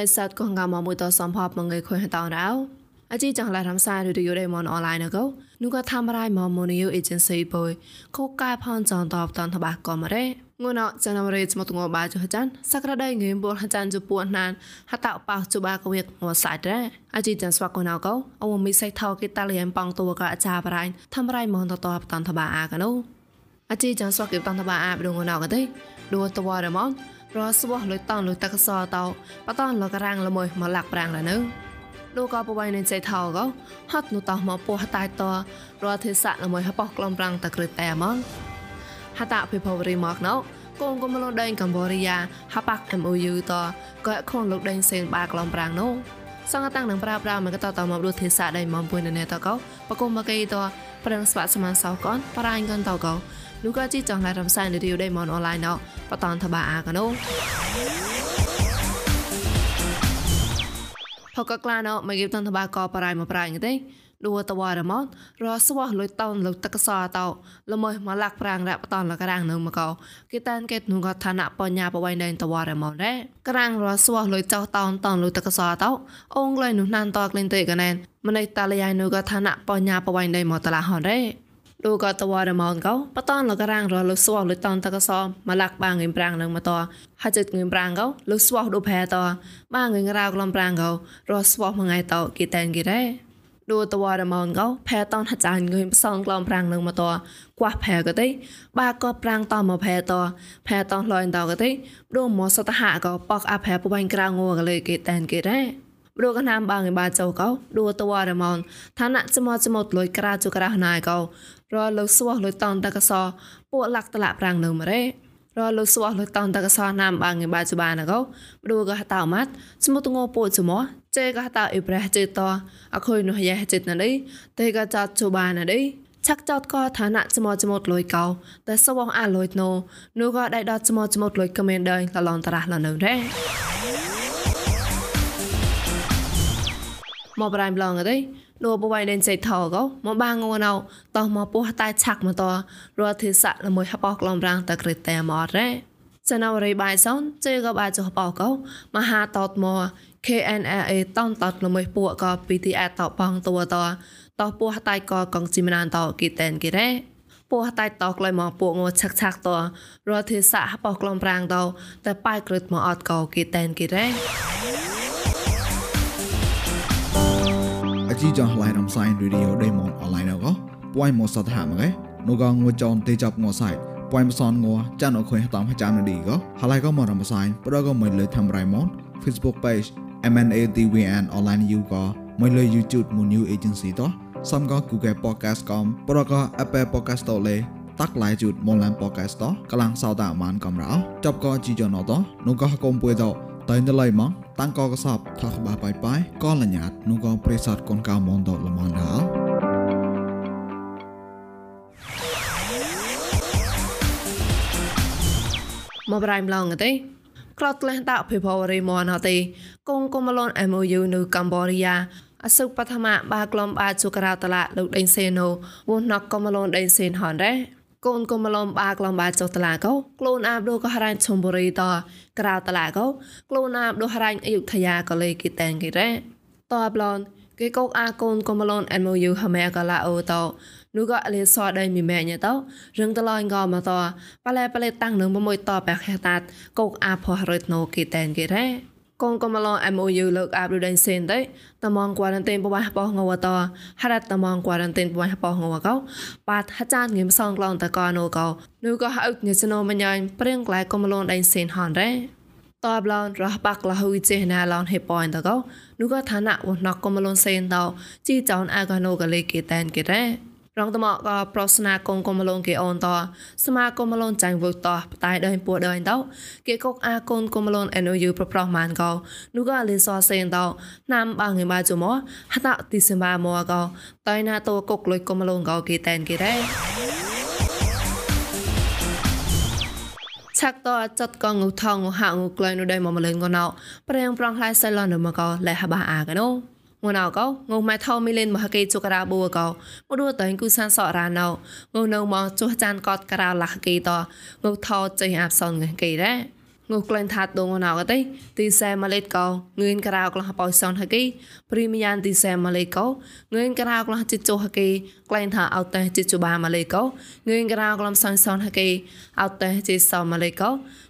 រៃសាត់កងកាមកមួយតសំផបមងៃខុយតោរោអជីចងឡារំសាយឬយរេមនអនឡាញកោនុកថាមរៃមមនីយអេเจนស៊ីបុយកោកាផនចងតបតនតបាកមរេងួនអចានមរេចមតងបាចុចានសក្តាដៃងេមបុលចានជពួនណានហតបោជបាកវិកងសាច់រ៉អជីចានស្វាកូនអកោអវមីសៃថោគេតាលៀមប៉ងតួកអាចាបរៃថាមរៃមនតតបតនតបាអាកណូអជីចានស្វាកេតនតបាអាបដងងណកទេដួតវរមន រសវះលុយតនលុយតកសតោបតនលករាំងល្មួយមកលាក់ប្រាំងលនៅលោកក៏បបៃនឹងใจថោក៏ហត់នោះតោះមកពោះតាយតរទេសៈល្មួយហបោះក្លំប្រាំងតក្រឹតតែមកហតាភិភវរីមកណោកូនកុំលដេងកម្ពុជាហបាក់ MOU តក៏ខនលោកដេងសេនបាក្លំប្រាំងនោះសង្កតាំងនឹងប្រាប្រាមកតតមករទេសៈដៃមកពុយនៅតកោបកុំមកេតប្រឹងស្វាក់សមានសោកនបរាញ់កនតកោ លោកក៏ជីចង់ឡារំសាយនៅរីវដៃមកអនឡាញណោបតនតបាអាកណូផកក្លាណោមកគិបតនតបាកបរៃមកប្រាញ់ទេដួតវ៉ារមរសវះលុយតោនលុតកសអតោល្មើមកលាក់ប្រាំងរ៉បតនលក្រាំងនៅមកោគេតានគេនុងកឋានៈបញ្ញាបវៃណែនតវ៉ារមរ៉េក្រាំងរសវះលុយចោតោនតនលុតកសអតោអងលៃនុណានតក្លែងតេកណែនម្នៃតាលយ៉ៃនុកឋានៈបញ្ញាបវៃណែនមកតឡាហនរ៉េ លោកក៏តវ៉ារមនកោបតនលក្រាំងរលុសវះលុយតនតកសមលាក់បាងងិមប្រាំងនឹងមកតហចិត្តងិមប្រាំងកោលុសវះដូផែតបាងងិរៅក្លំប្រាំងកោរសវះមួយថ្ងៃតគេតែនគេរ៉េដួតវ៉ារមងកោផែតនហចាញងើមសងក្លំប្រាំងនឹងមកតកវះផែក៏ទេបាក៏ប្រាំងតមកផែតផែតនលយតក៏ទេដួមកសតហក៏បកអាផែបបាញ់ក្រៅងក៏លេគេតែនគេរ៉េ ព្រោះកណាមបាងបាចោកោដួតវ៉ារមងឋានៈចមចមតលុយក្រាជក្រាណៃកោរលុសវះលុយតនតកសពួកលាក់តឡាប្រាំងនៅមរេរលុសវះលុយតនតកសណាមបាងបាចបានកោព្រោះក៏ហតៅម៉ាត់សមុតងោពួកចមចេក៏ហតៅអ៊ីប្រះចេតអខុយនោះយ៉េចិត្តណនេះទេក៏ចតជបានណនេះឆាក់ចោតក៏ឋានៈចមចមតលុយកោតែសវងអាលុយណូនោះក៏ដៃដតចមចមតលុយគមែនដៃលឡនតរះលនៅរ៉េ មកប្រៃម្លងទេលោកបវៃដេនសេថោក៏មកបាងងណៅតោះមកពោះតែឆាក់មកតរត់ទេសៈល្មួយហបោក្លំរាំងតក្រឹតតែមករ៉េចណៅរីបាយសនជេក៏បាចុះបោក៏មហាតតមក KNLA តនតតល្មួយពួកក៏ PTS តបងតួតតោះពោះតែក៏កងជីមណានតគីតែនគីរ៉េពោះតែតក្លៃមកពួកងឆាក់ឆាក់តរត់ទេសៈហបោក្លំរាំងតតែប៉ៃក្រឹតមកអត់ក៏គីតែនគីរ៉េ ជីចងឡៃរំសាយរីឌីអូដេម៉ុនអនឡាញកោពួយមកសតហាមកែនោះក៏ងួចនទេចាប់ងសាយពួយមសនងចានអខុយតាមចាំនឌីក៏ហឡៃក៏មករំសាយប្រក៏មិនលើធ្វើរៃម៉ុន Facebook page MNATVN online you ក៏មិនលើ YouTube មួយ new agency តោះសំក៏ Google podcast កំប្រក៏ Apple podcast តលេតាក់ឡៃជូតមកឡាន podcast តកលាំងសោតាមានកំរោចប់ក៏ជីចនតនោះក៏កុំពួយត តែនៅឡៃមកតាំងកកសបថខបាបាយបាយក៏លញ្ញាតនោះក៏ប្រេសតកូនកៅមនដលមនដាមកប្រៃម្លងទេក្លត់លេះតាភិភវរីមនទេកងកុំលន MOU នៅកម្ពុជា អសុបឋមបាក្លំបាជុក្រៅតឡាលោកដេងសេណូវណកកុំលនដេងសេនហនរ៉េ កូនកុំឡំបាក្លំបាចុះតឡាកោខ្លួនអាបដូក៏ហរាញ់ឈុំបុរីតក្រៅតឡាកោខ្លួនអាបដូហរាញ់អយុធយាក៏លេគីតែងគេរ៉េតបឡនគេកោកអាកូនកុំឡន MOU ហមែក៏ឡាអូតនោះក៏លេសដៃមីម៉ែញតោរឹងតឡងក៏មកតប៉លែប៉លែតាំងនឹងមួយតបែខតាតកោកអាផោះរត់ណូគេតែងគេរ៉េ កងកំឡង MOU លើកអាប់រដេនសេនទៅតំងគួរនតេនបបះបោះងវតហរតតំងគួរនតេនបបះបោះងវកោបាតហចានងឹមសងក្លងតកណូកោនូក៏ហៅញសណូមញ៉ាញព្រៀងក្លាយកំឡងដេនសេនហនរ៉េតបឡនរះបាក់លហ៊ុយចេណាឡនហេប៉នតកោនូក៏ឋានៈវណកកំឡងសេនតោជីចောင်းអាកណូកលេគេតែនគេរ៉េ រងតមកក៏ប្រស្នាកងកុំលងគេអូនតសមាកុំលងចាញ់វឹកតតែដើពួដើតោគេកុកអាកូនកុំលង NOU ប្រប្រោះម៉ានកោនោះក៏លេសសេនតោណាំបាងងបាជុំហតទីសមាមកកោតៃណាតោកុកលុយកុំលងកោគេតែនគេដែរឆាក់តចាត់កងងូថងងហាងងូក្លែងនោះដែរមកម្លេងកណោប្រេងប្រងខ្លៃសៃឡននៅមកកោលែហបាអាកណូ ងួនអកោងងម៉ែថោមីលេនមហកេជុការ៉ាប៊ូកោមឌូតៃគូសានសរ៉ាណៅងនៅមកចុះចានកតការ៉ាលះកេតងថោចេះអាប់សនកេរ៉ាងងុះក្លែងថាដងណៅកទេទីសែម៉ាឡេកោងឿនក្រៅក្លះបោសនហកេព្រីមយ៉ាងទីសែម៉ាឡេកោងឿនក្រៅក្លះចិចុហកេក្លែងថាអត់តែចិចុបាម៉ាឡេកោងឿនក្រៅក្លំសនសនហកេអត់តែចិសម៉ាឡេកោ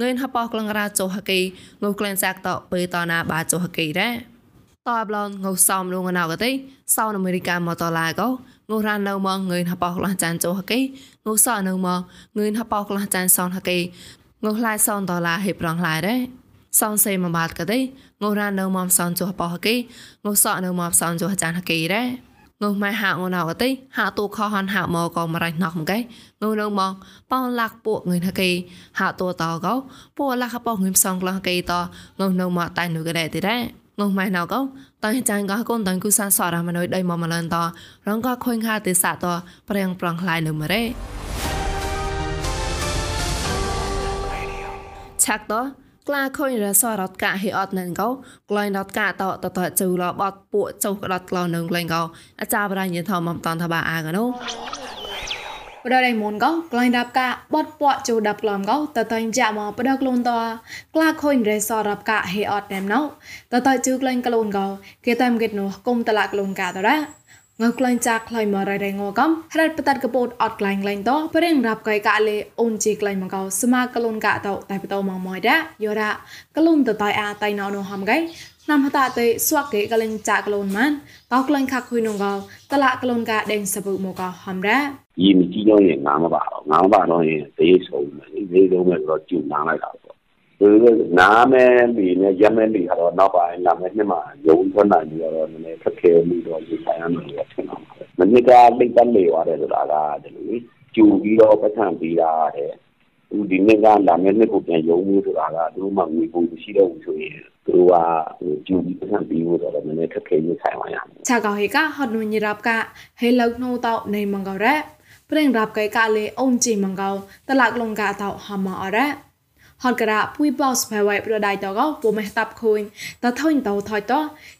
ងឿនហបោក្លងរ៉ាចុហកេងុះក្លែងសាក់តបេតណាបាចុហកេរ៉ា តបឡនងុសំលងណៅកទេសោនអាមេរិកាមកតឡាកោងុរ៉ានៅមកងឿនហបោក្លះចានចុហកេងុសអនៅមកងឿនហបោក្លះចានសនហកេងុះឡាយសនដុល្លារហេប្រងឡាយរ៉េសនសេមកបាត់កទេសងុរ៉ានៅមកសនចុះបោហកេងុសអនៅមកសនចុះចានហកេរ៉េងើម៉ែហាងណៅកទេហាតូខហនហាមកក៏មរៃណោះមកែងើនៅមកប៉ោលាក់ពួកងឿនហកេហាតូតកោពួកលាក់ប៉ោងឿនសងក្លះកេតងើនៅមកតៃនុកដែរទីដែរ ងងម៉ែណៅកោតៃចាញ់ក៏កូនតៃគូសាសរមណុយដៃមមលនតរងក៏ខុញខាទេសាតប្រៀងប្រងខ្លាយនៅមរេឆាក់តក្លាខុញរសារតកាហេអត់នឹងកោក្លែងដតកាតតតជូលបតពួកចុះក្ដតក្លោនឹងក្លែងកោអាចារ្យបរាញ់ធម្មមតនថាបាអាកណូ បដដៃមុនកោក្លែងដាប់កាបតពក់ជូដាប់ក្លំកោតតៃចាក់មកបដក្លូនតក្លាខុញរេសារ៉ាប់កាហេអត់ណែមណៅតតៃជូក្លែងក្លូនកោគេតាមគេនោះគុំតឡាក្លូនកាតរ៉ា ងើក្លែងចាក់ក្លែងមករៃរៃងកំហរ៉ាត់បតាត់កពតអត់ក្លែងក្លែងតោប្រេងរាប់កៃកាលេអូនជីក្លែងមកោសមាក្លូនកតោតែបតោមកមួយដែរយោរ៉ាក្លូនតតៃអាតៃណោនោះហំកៃណាំហតាតេស្វាក់កេក្លែងចាក់ក្លូនម៉ានតោក្លែងខាក់ហ៊ុយនងកោតឡាក្លូនកដេងសបុមកោហំរ៉ាយីមីជីយ៉ងងងបាងងបារងទេសូមនេះទេសូមរត់ជូនណាំឡៃតោ ဆိုတော့နားမဲ့လီနဲ့ရမဲ့လီကတော့နောက်ပိုင်းလာမဲ့နှစ်မှာရုံးထွက်နိုင်ပြီးတော့နည်းနည်းခက်ခဲမှုတော့ဒီဆိုင်ရမယ်လို့ထင်ပါတယ်။မနစ်ကလိတ်တက်လေသွားတယ်ဆိုတာကဒီလိုကျူပြီးတော့ပတ်ထန်ပြီးတာတဲ့။သူဒီနေ့ကလာမဲ့နှစ်ကိုပြန်ရုံးမှုဆိုတာကသူတို့မှငွေပုံရှိတော့ဘူးဆိုရင်သူကကျူပြီးပတ်ထန်ပြီးလို့တော့နည်းနည်းခက်ခဲရဆိုင်ပါရမယ်။ခြောက်ကောင်ဟေကဟော်နွန်ညရပ်ကဟေလောက်နှိုးတော့နေမင်္ဂရက်ပြင်းရပ်ကဲကလေအုံကြည့်မင်္ဂောတလကလုံကတော့ဟာမအရက် ហត់ការៈពុយបោសផៃវៃប្រដៃតកោពុំមេតាប់ខូនតថុញតោថយត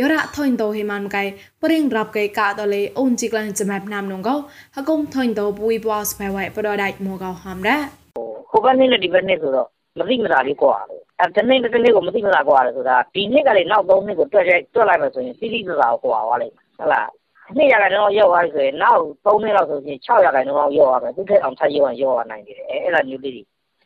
យោរៈថុញតោហេម៉ានកៃព្រៀងរាប់កៃកាតលេអូនជីក្លានចម៉ាប់ណាំនងកោហកុំថុញតោពុយបោសផៃវៃប្រដៃមកកោហំរ៉ဟိုဘက်နေ့နဲ့ဒီဘက်နေ့ဆိုတော့မသိမသာလေးကွာတယ်အဲတနေ့တစ်နေ့ကိုမသိမသာကွာတယ်ဆိုတာဒီနေ့ကလေးနောက်၃နှစ်ကိုတွက်တွက်လိုက်မှဆိုရင်စီးစီးသာသာကွာသွားလိမ့်မယ်ဟုတ်လားနှစ်ရာခိုင်နှုန်းရောက်သွားပြီဆိုရင်နောက်၃နှစ်လောက်ဆိုရင်6ရာခိုင်နှုန်းလောက်ရောက်သွားမယ်သူထက်အောင်ထပ်ရောက်ရင်ရောက်သွားနိုင်တယ်အဲအဲ့လိုမျိုးလေးတွေ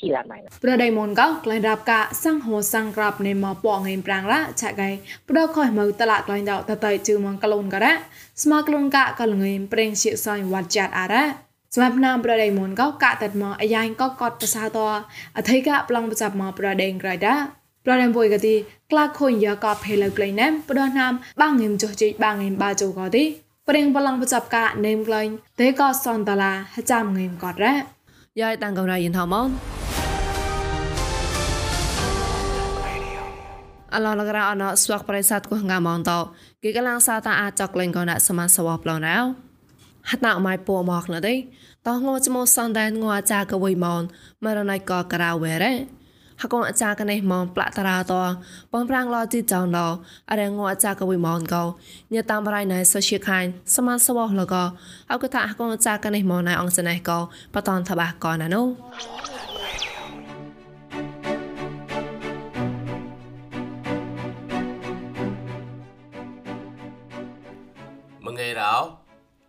chỉ là này Bro đây môn góc lên đạp cả sang hồ sang gặp nên mà bỏ ngay prang ra chạy gầy Bro khỏi mơ tạ lạc lên đạo tạ tẩy chư mong cả lôn cả ra Sma cả lôn cả cả lưng ngay prang chị xoay hoạt chặt à ra សម្រាប់នាមប្រដេមុនកោកតតមកអាយ៉ាងក៏កត់ប្រសាតអធិកៈប្លង់ប្រចាប់មកប្រដេក្រៃដាប្រដេបុយកទីក្លាខុញយកក៏ភេលើក្លែងណាំប្រដនាមបាងងឹមចុះជីបាងងឹមបាជូក៏ទីប្រេងប្លង់ប្រចាប់កានេមក្លែងទេក៏សនតឡាចាំងឹមក៏រ៉ាយាយតាំងកំរៃយិនថោម៉ោ អឡឡករអណស្វាក់ប្រិស័តគងងាមងតោគេកលាំងសាតាអាចកលេងកណសមានសវប្លណៅហតណមៃពូមកណដេតោងចមោសនដែនងអាចាកវៃមនមរណៃកក្រៅវេរ៉េហកងអាចាកនេះមកផ្លាក់តារាតបងប្រាំងឡទីចောင်းដោអរងអាចាកវៃមនកោញតាមរៃណៃសុជាខាញ់សមានសវលកអកថាហកងអាចាកនេះមកណៃអង្គសណេះកោបតនតបាកោណានូ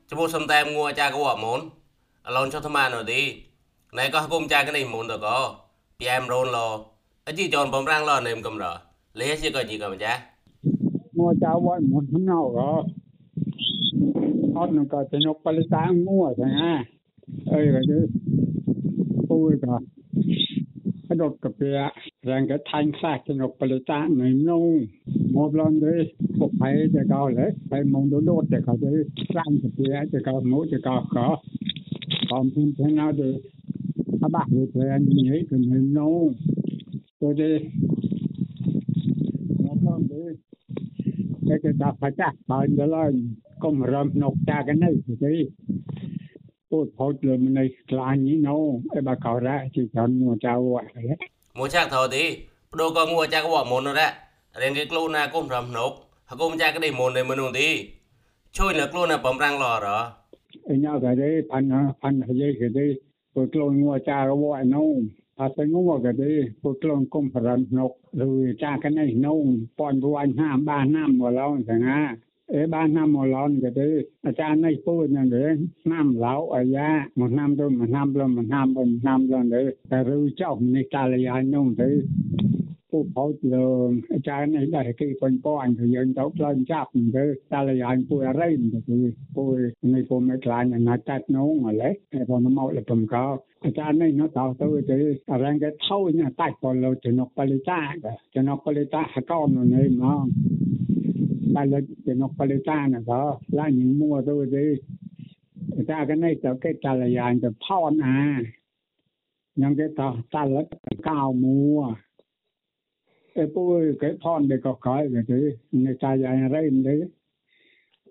ចំពោះសំតែមងួចាកវមុនអឡនចុះថ្មនោះទីណៃក៏គុំចាកនេះមុនតកពីអែមរនឡអជីចនបំរាំងឡនេមកំរលេជាក៏ជីកំចាងួចៅវ៉ៃមុនណៅក៏អត់នឹងក៏ទៅនុកបលិតាងួចឹងណាអីក៏ទៅពូក៏ដុតកាពះរងក៏ថាញ់ខ្លះទៅនុកបលិតានៅនោះមកឡងទេ ពុកហើយទៅកោលេហើយមកដូដូទៅកោទៅស្រាំកាពះទៅកោមកទៅកោក៏បំពុនទៅណាទៅអបាក់ទៅនេះគឺនៅនោះទៅទេមកឡងទេតែគេដាក់ផាចាបើដល់កុំរំនុកតាកណៃទេពោតផោតលើនៃខ្លាញ់នេះណូអេបាកោរ៉ាជីចន់មកចៅអីមកចាក់ថោ ទីបដូក៏ងួចាក់វ៉មុនរ៉ារៀងគេខ្លួនណាគុំរំនុកហគុំចាក់ក្ដីមុននៃមនុស្សទីជួយលើខ្លួនណាបំរាំងឡរអញយកគេផាន់ផាន់ហយគេទេព្រោះខ្លួនងួចាកវ៉ណូថាទៅងមកក៏ទេពួកក្លងគុំប្រននកឬចាកណៃនងប៉នរួញហាមបានណាំមកឡងសងាអេបានណាំមកឡងក៏ទេអាចារ្យណៃពូហ្នឹងទេណាំឡៅអាយ៉ាមកណាំទៅមកណាំលំមកណាំទៅណាំលំទេតែឬចောက်នេះកាលយ៉ានងទេ ពួកហៅលើអាចារ្យនេះដែរគេប៉ុនប៉អញទៅយើងទៅខ្លាញ់ចាប់ទៅតាលយ៉ាងពួកអរិនទៅពួកនេះពួកមិនខ្លាញ់ណាត់តាត់នងអលេតែផងមកលបំកោអាចារ្យនេះនោះតទៅទៅអរងគេថោញតាច់ពលទៅចំណុកបលិតាចំណុកបលិតាហកោននេះមកតែលើចំណុកបលិតាណាក៏ឡាញមួទៅទៅតែកណៃទៅគេតាលយ៉ាងទៅផោនអាញ៉ាំគេតតាលកៅមួ e poi cái thon để có cái cái thế người ta dài ra im đấy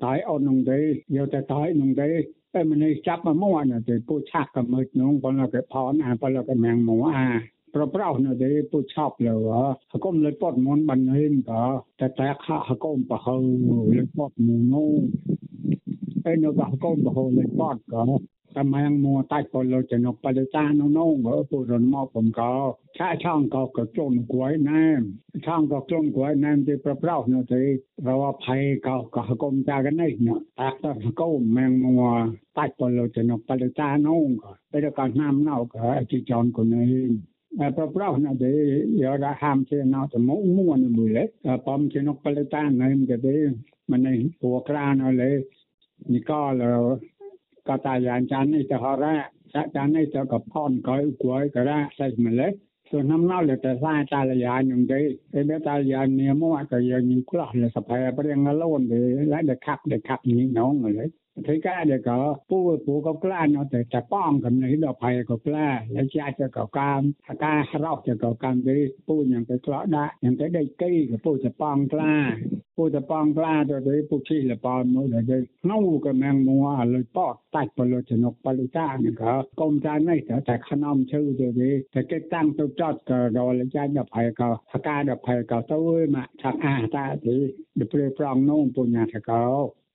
tại ôn nông đấy giờ ta tại nông đấy cái mình đi chấp mà mua nè thì pui chắc cái mực nông còn là cái thon à còn là cái mèng mỏ à ប្រប្រោនៅទេពុឆប់លើហកុំលេពតមនបានហេមក៏តែតែខហកុំប្រហៅលេពតមងអេនៅក៏ហកុំប្រហៅលេពតក៏ តាមយ៉ាងមកតាច់ពលចំណុកបលតានងងបើពរនមកผมក៏ឆាឆងក៏ក៏ជូនគួយណែឆងក៏ជូនគួយណែទីប្រប្រោសនោះទេរវភ័យក៏ក៏គុំតាកណៃណតាក់តកុំមែងមកតាច់ពលចំណុកបលតានងក៏តែក៏ណាំណៅក៏ជីចនគណៃប្រប្រោះណាទេយោរ៉ាហាមជាណោសមងមួនមួយលេបំជានុកបលតាណៃមកទេមិននេះព្រោះក្រានអលេនិកល ก็ตายานจันอิตหระสะจันอิตกับพ่อนก้อยกวยกระใส่มาเลยส่วนน้ำเน่าเหลือแต่สายตาลยานอย่างเดียวไอ้เบตาลยานเนี่ยเมื่อวานก็ยังยิงกล้าเลยสะพายเปรียงกระโลนเลยและเด็กขับเด็กขับนิ่งน้องเลย thế cái để có pu pu có kla nó để chả bom cầm này đó phải có kla lấy cha cho có cam ca rau cho có cam cái pu những cái kla đã những cái đây cây cái pu chả bom kla pu chả bom kla rồi đấy pu chi là bom mới là cái nâu cái mang mua rồi bọt tạch vào rồi cho nó bali ta này có công cha này sẽ tại khăn ông chữ rồi đấy tại cái tăng tôi chót cái rồi lấy cha đập phải có ca đập phải có tôi mà chắc à ta thì được pre prong nông pu nhà thì có តែចាហមក៏ទីដូក៏កុញកាញីតាលយ៉ាគុំចាក់នេះមុនក៏ទីមនេះរៀមទៅក៏យ៉ៃក្លៀងឡឡៅអាយ៉ាទី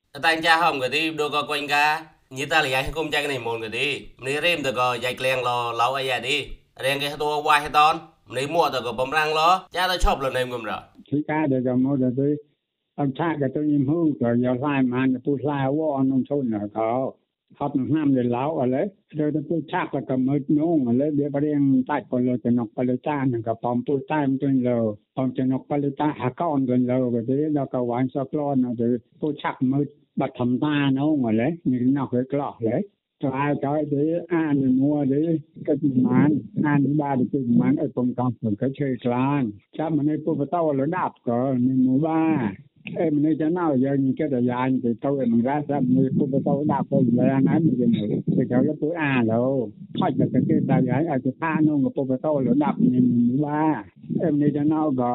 រៀងគេតួវាយហេតនមនេះមួទៅក៏បំរាំងឡចាទៅឈប់លនៅគំរទីកាដែលក៏មកទៅអំថាក៏ទៅញឹមហ៊ូក៏យកឡាយបានទៅឡាយវអនក្នុងជូនក៏ហត់ឆ្នាំលេឡៅអលេទៅទៅឆាក់ក៏មើលនងអលេវារៀងតាច់ក៏លើចំណុកបលិតានឹងក៏បំពុតែមទៅលើបំចំណុកបលិតាហកអនទៅលើក៏ទេដល់ក៏វាញ់សក្លនទៅពុឆាក់មើល បាត់ធម្មតានោះមកលេនេះណោះគេក្លោះលេទៅឲ្យទៅទេអានមួទេគិតមិនអានបាទគិតមិនឲ្យពំកំពំក៏ជួយខ្លានចាំមិនឲ្យពុបតោលដាប់ក៏នេះមួបាអេមិនចាំណៅយើងគេតែយ៉ាងទៅទៅមិនរ៉ាសាប់មួយពុបតោដាក់ទៅលែណាមិនយើងទៅទៅទៅអាឡូថយតែគេតែយ៉ាងឲ្យទៅថានោះពុបតោលដាប់នេះមួបាអេមិនចាំណៅក៏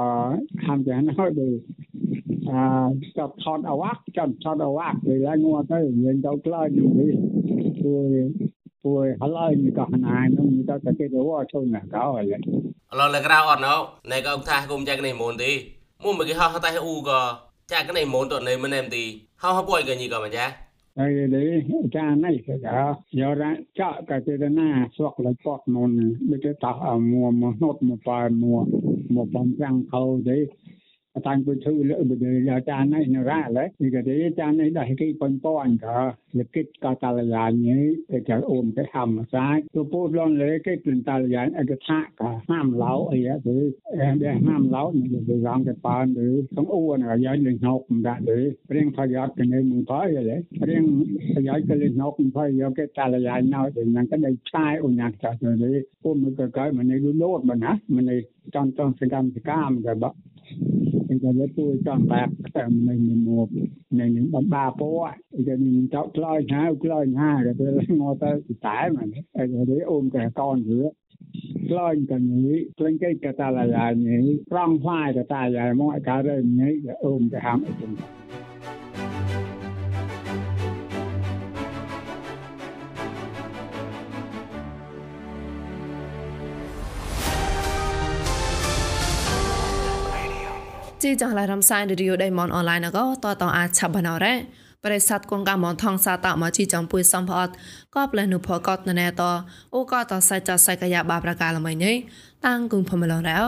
ខាំចាំណៅទៅ ចាប់ថតអវាក់ចាប់ថតអវាក់ពេលឡើងងទៅយើងទៅក្លាយនេះពួយពួយហឡៃនេះក៏ណាយនោះទៅតែគេទៅវ៉ាចូលណាកោអីឡឡក្រៅអត់ណោណែក៏ថាគុំចាក់នេះមុនទីមុំមកគេហៅតែអ៊ូក៏ចាក់នេះមុនទៅនេះមិនណែមទីហៅហពួយក៏ញីក៏មិនចាហើយនេះចានេះក៏យោរ៉ាចាក់ក៏ទៅណាស្វកលពតមុនដូចទៅតោះមួមកណត់មកប៉មួមកបំចាំងខោទេ តាំងពីធូលបដអាចារ្យនេះនរ៉ាឡេនេះក៏ទេអាចារ្យនេះដែរគេប៉ុនប៉នក៏លកិតក៏តាលយាននេះគេចអូនគេហំសាយទៅពូលនលេគេព្រឹងតាលយានអកថាក៏ហាមឡៅអីទៅអែដែរហាមឡៅនេះទៅរងទៅប៉ានឬសំអ៊ូនក៏យាយលេងណុកមិនដាក់ទេព្រៀងផយ៉ាត់គេនឹងមិនផយលេព្រៀងផយ៉ាត់គេលេងណុកមិនផយយកគេតាលយានណៅទៅនឹងក៏ដេកឆាយអូនណាស់ចាស់ទៅពូមិនក៏កែមិននេះលូតមិនណាមិននេះចង់ចង់សកម្មសកម្មក៏ប គេក៏ជួយចង់បាក់តាមនឹងមកនឹងបំបាពោគេនឹងចោតក្លោយហៅក្លោយហាក៏ទៅងទៅតែមកហើយគេអូមកែកនគឺក្លោយกันនេះព្រឹងគេកតាឡាយានេះប្រងផ្លាយកតាយាមកការើនេះអូមទៅហាមអីចឹង ជីចង់ឡារំសាយរីយដៃមនអនឡាញក៏តតអាចឆាប់បណរ៉ាប្រិស័តគងកាមនថងសាតមកជីចំពុយសំផអត់ក៏ផ្លែនុផកតណែតអូក៏តសៃចសៃកយ៉ាបាប្រកាលមិននេះតាំងគងផមឡរោ